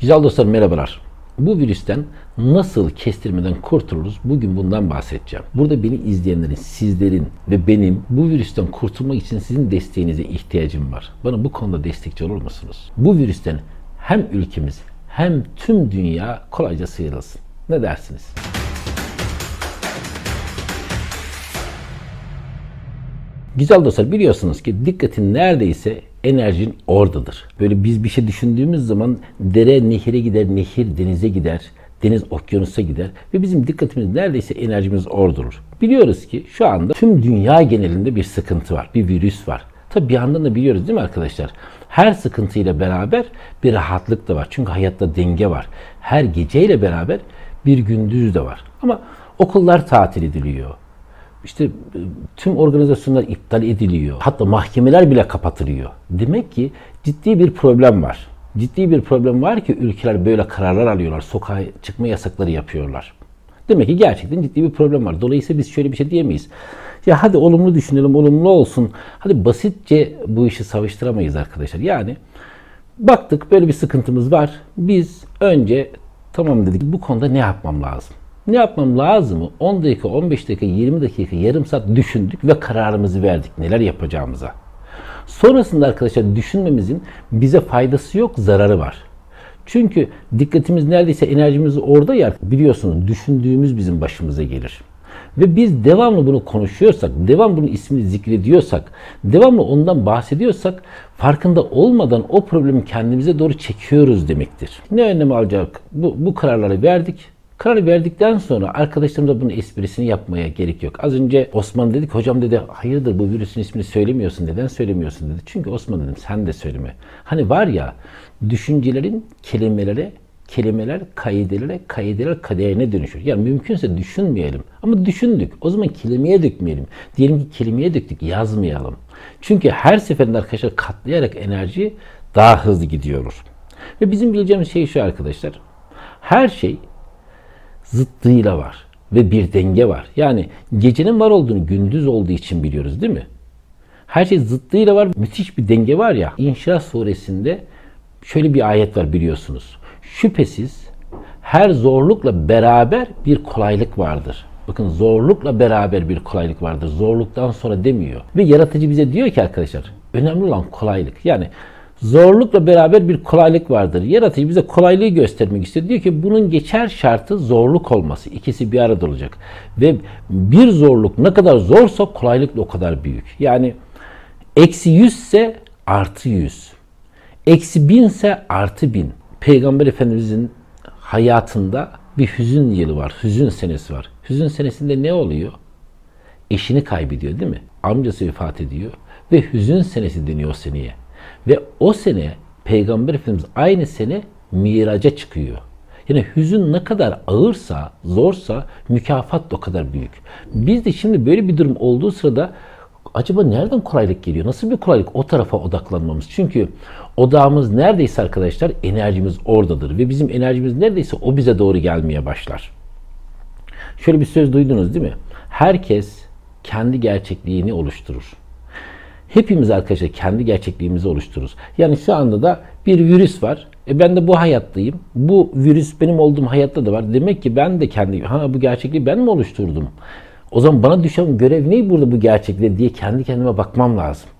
Güzel dostlar merhabalar. Bu virüsten nasıl kestirmeden kurtuluruz? Bugün bundan bahsedeceğim. Burada beni izleyenlerin, sizlerin ve benim bu virüsten kurtulmak için sizin desteğinize ihtiyacım var. Bana bu konuda destekçi olur musunuz? Bu virüsten hem ülkemiz hem tüm dünya kolayca sıyrılsın. Ne dersiniz? Güzel dostlar biliyorsunuz ki dikkatin neredeyse enerjin oradadır. Böyle biz bir şey düşündüğümüz zaman dere nehire gider, nehir denize gider, deniz okyanusa gider ve bizim dikkatimiz neredeyse enerjimiz oradadır. Biliyoruz ki şu anda tüm dünya genelinde bir sıkıntı var, bir virüs var. Tabi bir yandan da biliyoruz değil mi arkadaşlar? Her sıkıntıyla beraber bir rahatlık da var. Çünkü hayatta denge var. Her geceyle beraber bir gündüz de var. Ama okullar tatil ediliyor işte e, tüm organizasyonlar iptal ediliyor. Hatta mahkemeler bile kapatılıyor. Demek ki ciddi bir problem var. Ciddi bir problem var ki ülkeler böyle kararlar alıyorlar. Sokağa çıkma yasakları yapıyorlar. Demek ki gerçekten ciddi bir problem var. Dolayısıyla biz şöyle bir şey diyemeyiz. Ya hadi olumlu düşünelim, olumlu olsun. Hadi basitçe bu işi savuştıramayız arkadaşlar. Yani baktık böyle bir sıkıntımız var. Biz önce tamam dedik bu konuda ne yapmam lazım? Ne yapmam lazım? 10 dakika, 15 dakika, 20 dakika, yarım saat düşündük ve kararımızı verdik neler yapacağımıza. Sonrasında arkadaşlar düşünmemizin bize faydası yok, zararı var. Çünkü dikkatimiz neredeyse enerjimiz orada ya biliyorsunuz düşündüğümüz bizim başımıza gelir. Ve biz devamlı bunu konuşuyorsak, devamlı bunun ismini zikrediyorsak, devamlı ondan bahsediyorsak farkında olmadan o problemi kendimize doğru çekiyoruz demektir. Ne önlem alacak? Bu, bu kararları verdik Karar verdikten sonra arkadaşlarımıza bunun esprisini yapmaya gerek yok. Az önce Osman dedik hocam dedi hayırdır bu virüsün ismini söylemiyorsun neden söylemiyorsun dedi. Çünkü Osman dedim sen de söyleme. Hani var ya düşüncelerin kelimelere kelimeler kaidelere, kaideler kaderine dönüşür. Yani mümkünse düşünmeyelim. Ama düşündük. O zaman kelimeye dökmeyelim. Diyelim ki kelimeye döktük, yazmayalım. Çünkü her seferinde arkadaşlar katlayarak enerji daha hızlı gidiyor. Ve bizim bileceğimiz şey şu arkadaşlar. Her şey zıttıyla var ve bir denge var. Yani gecenin var olduğunu gündüz olduğu için biliyoruz değil mi? Her şey zıttıyla var. Müthiş bir denge var ya. İnşirah suresinde şöyle bir ayet var biliyorsunuz. Şüphesiz her zorlukla beraber bir kolaylık vardır. Bakın zorlukla beraber bir kolaylık vardır. Zorluktan sonra demiyor. Ve yaratıcı bize diyor ki arkadaşlar önemli olan kolaylık. Yani Zorlukla beraber bir kolaylık vardır. Yaratıcı bize kolaylığı göstermek istiyor. Diyor ki bunun geçer şartı zorluk olması. İkisi bir arada olacak. Ve bir zorluk ne kadar zorsa kolaylık da o kadar büyük. Yani eksi yüz ise artı yüz. Eksi bin ise artı bin. Peygamber Efendimizin hayatında bir hüzün yılı var. Hüzün senesi var. Hüzün senesinde ne oluyor? Eşini kaybediyor değil mi? Amcası vefat ediyor. Ve hüzün senesi deniyor o seneye. Ve o sene Peygamber Efendimiz aynı sene miraca çıkıyor. Yani hüzün ne kadar ağırsa, zorsa mükafat da o kadar büyük. Biz de şimdi böyle bir durum olduğu sırada acaba nereden kolaylık geliyor? Nasıl bir kolaylık? O tarafa odaklanmamız. Çünkü odağımız neredeyse arkadaşlar enerjimiz oradadır. Ve bizim enerjimiz neredeyse o bize doğru gelmeye başlar. Şöyle bir söz duydunuz değil mi? Herkes kendi gerçekliğini oluşturur. Hepimiz arkadaşlar kendi gerçekliğimizi oluştururuz. Yani şu anda da bir virüs var. E ben de bu hayattayım. Bu virüs benim olduğum hayatta da var. Demek ki ben de kendi, ha bu gerçekliği ben mi oluşturdum? O zaman bana düşen görev ne burada bu gerçekliğe diye kendi kendime bakmam lazım.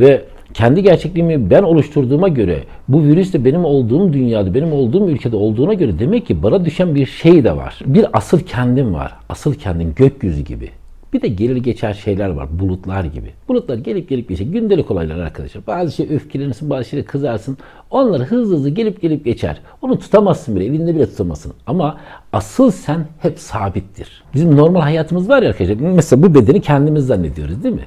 Ve kendi gerçekliğimi ben oluşturduğuma göre bu virüs de benim olduğum dünyada, benim olduğum ülkede olduğuna göre demek ki bana düşen bir şey de var. Bir asıl kendim var. Asıl kendim gökyüzü gibi. Bir de gelir geçer şeyler var. Bulutlar gibi. Bulutlar gelip gelip geçer. Gündelik olaylar arkadaşlar. Bazı şey öfkelenirsin, bazı şey kızarsın. Onlar hızlı hızlı gelip gelip geçer. Onu tutamazsın bile. Elinde bile tutamazsın. Ama asıl sen hep sabittir. Bizim normal hayatımız var ya arkadaşlar. Mesela bu bedeni kendimiz zannediyoruz değil mi?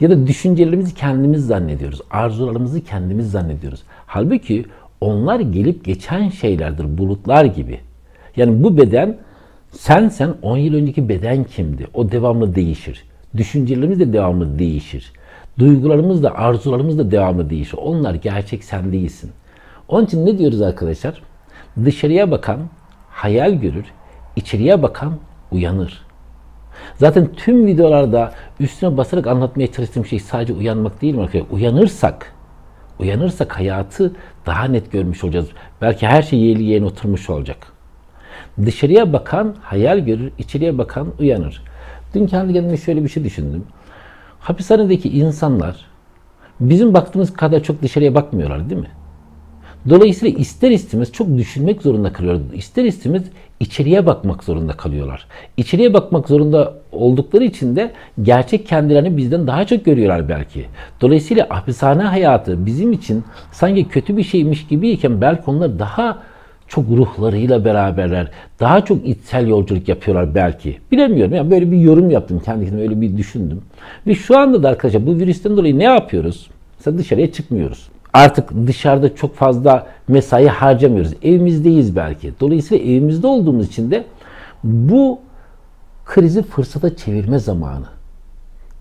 Ya da düşüncelerimizi kendimiz zannediyoruz. Arzularımızı kendimiz zannediyoruz. Halbuki onlar gelip geçen şeylerdir. Bulutlar gibi. Yani bu beden sen sen 10 yıl önceki beden kimdi? O devamlı değişir. Düşüncelerimiz de devamlı değişir. Duygularımız da, arzularımız da devamlı değişir. Onlar gerçek sen değilsin. Onun için ne diyoruz arkadaşlar? Dışarıya bakan hayal görür, içeriye bakan uyanır. Zaten tüm videolarda üstüne basarak anlatmaya çalıştığım şey sadece uyanmak değil mi arkadaşlar? Uyanırsak, Uyanırsak hayatı daha net görmüş olacağız. Belki her şey yerli yerine oturmuş olacak. Dışarıya bakan hayal görür, içeriye bakan uyanır. Dün kendi kendime şöyle bir şey düşündüm. Hapishanedeki insanlar bizim baktığımız kadar çok dışarıya bakmıyorlar değil mi? Dolayısıyla ister istemez çok düşünmek zorunda kalıyorlar. İster istemez içeriye bakmak zorunda kalıyorlar. İçeriye bakmak zorunda oldukları için de gerçek kendilerini bizden daha çok görüyorlar belki. Dolayısıyla hapishane hayatı bizim için sanki kötü bir şeymiş gibiyken belki onlar daha çok ruhlarıyla beraberler. Daha çok içsel yolculuk yapıyorlar belki. Bilemiyorum. Yani böyle bir yorum yaptım. Kendi kendime öyle bir düşündüm. Ve şu anda da arkadaşlar bu virüsten dolayı ne yapıyoruz? Mesela dışarıya çıkmıyoruz. Artık dışarıda çok fazla mesai harcamıyoruz. Evimizdeyiz belki. Dolayısıyla evimizde olduğumuz için de bu krizi fırsata çevirme zamanı.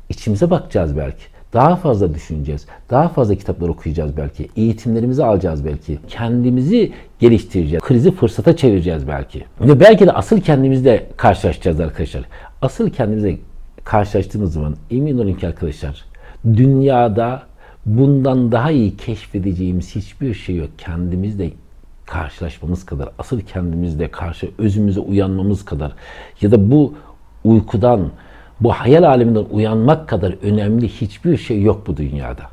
İçimize bakacağız belki. Daha fazla düşüneceğiz. Daha fazla kitaplar okuyacağız belki. Eğitimlerimizi alacağız belki. Kendimizi geliştireceğiz. Krizi fırsata çevireceğiz belki. Ve belki de asıl kendimizle karşılaşacağız arkadaşlar. Asıl kendimize karşılaştığımız zaman emin olun ki arkadaşlar dünyada bundan daha iyi keşfedeceğimiz hiçbir şey yok. Kendimizle karşılaşmamız kadar, asıl kendimizle karşı özümüze uyanmamız kadar ya da bu uykudan, bu hayal aleminden uyanmak kadar önemli hiçbir şey yok bu dünyada.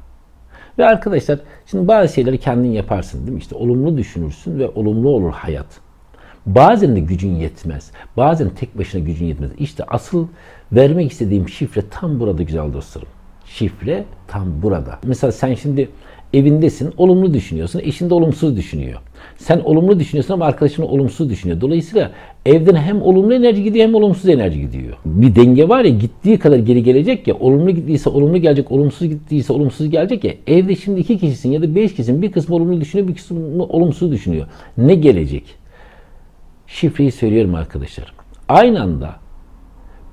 Ve arkadaşlar şimdi bazı şeyleri kendin yaparsın değil mi? İşte olumlu düşünürsün ve olumlu olur hayat. Bazen de gücün yetmez. Bazen tek başına gücün yetmez. İşte asıl vermek istediğim şifre tam burada güzel dostlarım. Şifre tam burada. Mesela sen şimdi evindesin, olumlu düşünüyorsun, eşin de olumsuz düşünüyor. Sen olumlu düşünüyorsun ama arkadaşın olumsuz düşünüyor. Dolayısıyla evden hem olumlu enerji gidiyor hem olumsuz enerji gidiyor. Bir denge var ya gittiği kadar geri gelecek ya olumlu gittiyse olumlu gelecek, olumsuz gittiyse olumsuz gelecek ya evde şimdi iki kişisin ya da beş kişisin bir kısmı olumlu düşünüyor bir kısmı olumsuz düşünüyor. Ne gelecek? Şifreyi söylüyorum arkadaşlar. Aynı anda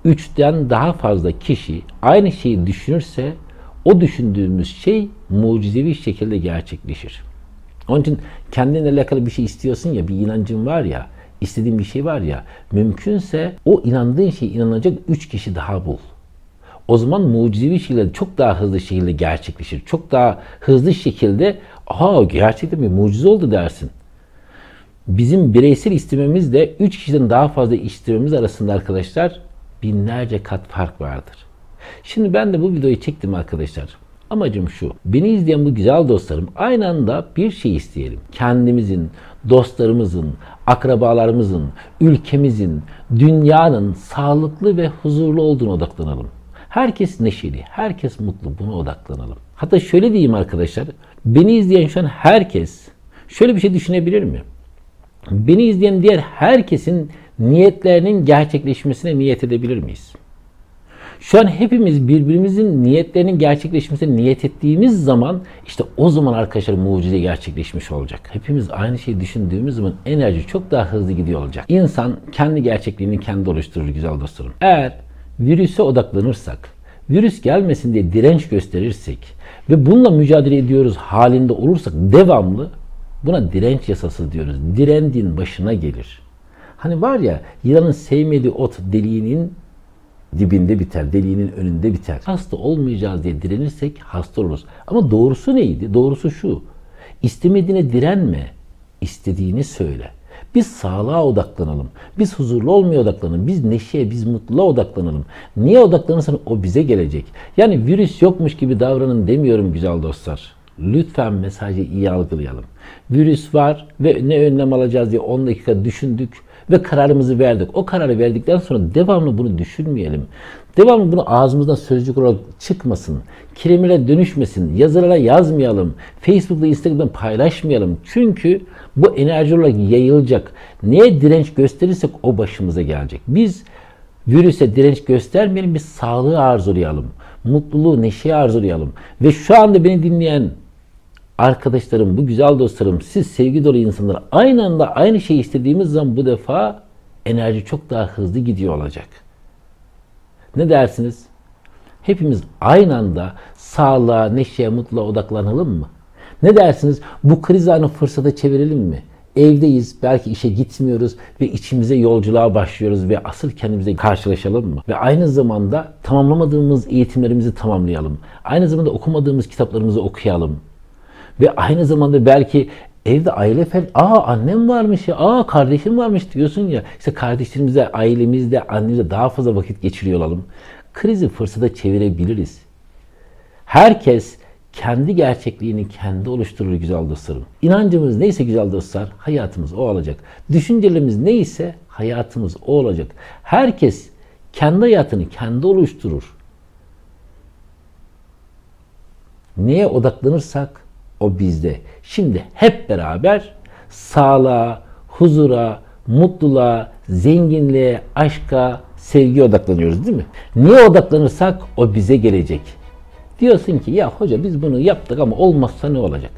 üçten daha fazla kişi aynı şeyi düşünürse o düşündüğümüz şey mucizevi şekilde gerçekleşir. Onun için kendinle alakalı bir şey istiyorsun ya, bir inancın var ya, istediğin bir şey var ya, mümkünse o inandığın şey inanacak üç kişi daha bul. O zaman mucizevi şekilde çok daha hızlı şekilde gerçekleşir. Çok daha hızlı şekilde aa gerçekten bir mucize oldu dersin. Bizim bireysel istememiz de üç kişiden daha fazla istememiz arasında arkadaşlar binlerce kat fark vardır. Şimdi ben de bu videoyu çektim arkadaşlar. Amacım şu. Beni izleyen bu güzel dostlarım aynı anda bir şey isteyelim. Kendimizin, dostlarımızın, akrabalarımızın, ülkemizin, dünyanın sağlıklı ve huzurlu olduğunu odaklanalım. Herkes neşeli, herkes mutlu. Buna odaklanalım. Hatta şöyle diyeyim arkadaşlar. Beni izleyen şu an herkes şöyle bir şey düşünebilir mi? Beni izleyen diğer herkesin niyetlerinin gerçekleşmesine niyet edebilir miyiz? Şu an hepimiz birbirimizin niyetlerinin gerçekleşmesine niyet ettiğimiz zaman işte o zaman arkadaşlar mucize gerçekleşmiş olacak. Hepimiz aynı şeyi düşündüğümüz zaman enerji çok daha hızlı gidiyor olacak. İnsan kendi gerçekliğini kendi oluşturur güzel dostlarım. Eğer virüse odaklanırsak, virüs gelmesin diye direnç gösterirsek ve bununla mücadele ediyoruz halinde olursak devamlı buna direnç yasası diyoruz. Direndin başına gelir. Hani var ya yılanın sevmediği ot deliğinin dibinde biter, deliğinin önünde biter. Hasta olmayacağız diye direnirsek hasta oluruz. Ama doğrusu neydi? Doğrusu şu. İstemediğine direnme, istediğini söyle. Biz sağlığa odaklanalım. Biz huzurlu olmaya odaklanalım. Biz neşeye, biz mutluluğa odaklanalım. Niye odaklanırsan o bize gelecek. Yani virüs yokmuş gibi davranın demiyorum güzel dostlar. Lütfen mesajı iyi algılayalım. Virüs var ve ne önlem alacağız diye 10 dakika düşündük ve kararımızı verdik. O kararı verdikten sonra devamlı bunu düşünmeyelim. Devamlı bunu ağzımızdan sözcük olarak çıkmasın. Kelimelere dönüşmesin. Yazılara yazmayalım. Facebook'ta, Instagram'da paylaşmayalım. Çünkü bu enerji olarak yayılacak. Neye direnç gösterirsek o başımıza gelecek. Biz virüse direnç göstermeyelim. Biz sağlığı arzulayalım. Mutluluğu, neşeyi arzulayalım. Ve şu anda beni dinleyen arkadaşlarım, bu güzel dostlarım, siz sevgi dolu insanlar aynı anda aynı şeyi istediğimiz zaman bu defa enerji çok daha hızlı gidiyor olacak. Ne dersiniz? Hepimiz aynı anda sağlığa, neşeye, mutluluğa odaklanalım mı? Ne dersiniz? Bu kriz anı fırsata çevirelim mi? Evdeyiz, belki işe gitmiyoruz ve içimize yolculuğa başlıyoruz ve asıl kendimize karşılaşalım mı? Ve aynı zamanda tamamlamadığımız eğitimlerimizi tamamlayalım. Aynı zamanda okumadığımız kitaplarımızı okuyalım. Ve aynı zamanda belki evde aile fer, aa annem varmış ya, aa kardeşim varmış diyorsun ya. İşte kardeşlerimizle, ailemizle, annemizle daha fazla vakit geçiriyor olalım. Krizi fırsata çevirebiliriz. Herkes kendi gerçekliğini kendi oluşturur güzel dostlarım. İnancımız neyse güzel dostlar hayatımız o olacak. Düşüncelerimiz neyse hayatımız o olacak. Herkes kendi hayatını kendi oluşturur. Neye odaklanırsak o bizde. Şimdi hep beraber sağlığa, huzura, mutluluğa, zenginliğe, aşka, sevgiye odaklanıyoruz değil mi? Niye odaklanırsak o bize gelecek. Diyorsun ki ya hoca biz bunu yaptık ama olmazsa ne olacak?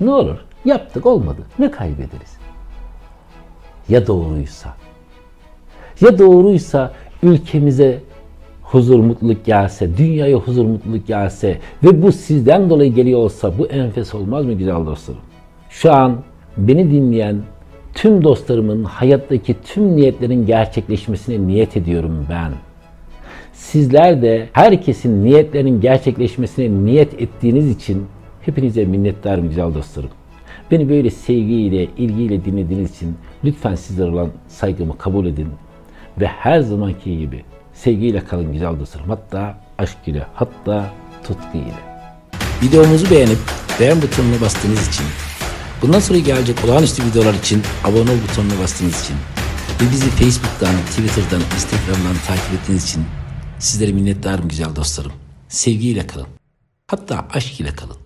Ne olur? Yaptık olmadı. Ne kaybederiz? Ya doğruysa? Ya doğruysa ülkemize huzur, mutluluk gelse, dünyaya huzur, mutluluk gelse ve bu sizden dolayı geliyor olsa bu enfes olmaz mı güzel dostlarım? Şu an beni dinleyen tüm dostlarımın hayattaki tüm niyetlerin gerçekleşmesine niyet ediyorum ben. Sizler de herkesin niyetlerinin gerçekleşmesine niyet ettiğiniz için hepinize minnettarım güzel dostlarım. Beni böyle sevgiyle, ilgiyle dinlediğiniz için lütfen sizlere olan saygımı kabul edin. Ve her zamanki gibi sevgiyle kalın güzel dostlarım. Hatta aşk ile, hatta tutku ile. Videomuzu beğenip beğen butonuna bastığınız için, bundan sonra gelecek olağanüstü videolar için abone ol butonuna bastığınız için ve bizi Facebook'tan, Twitter'dan, Instagram'dan takip ettiğiniz için sizlere minnettarım güzel dostlarım. Sevgiyle kalın. Hatta aşk ile kalın.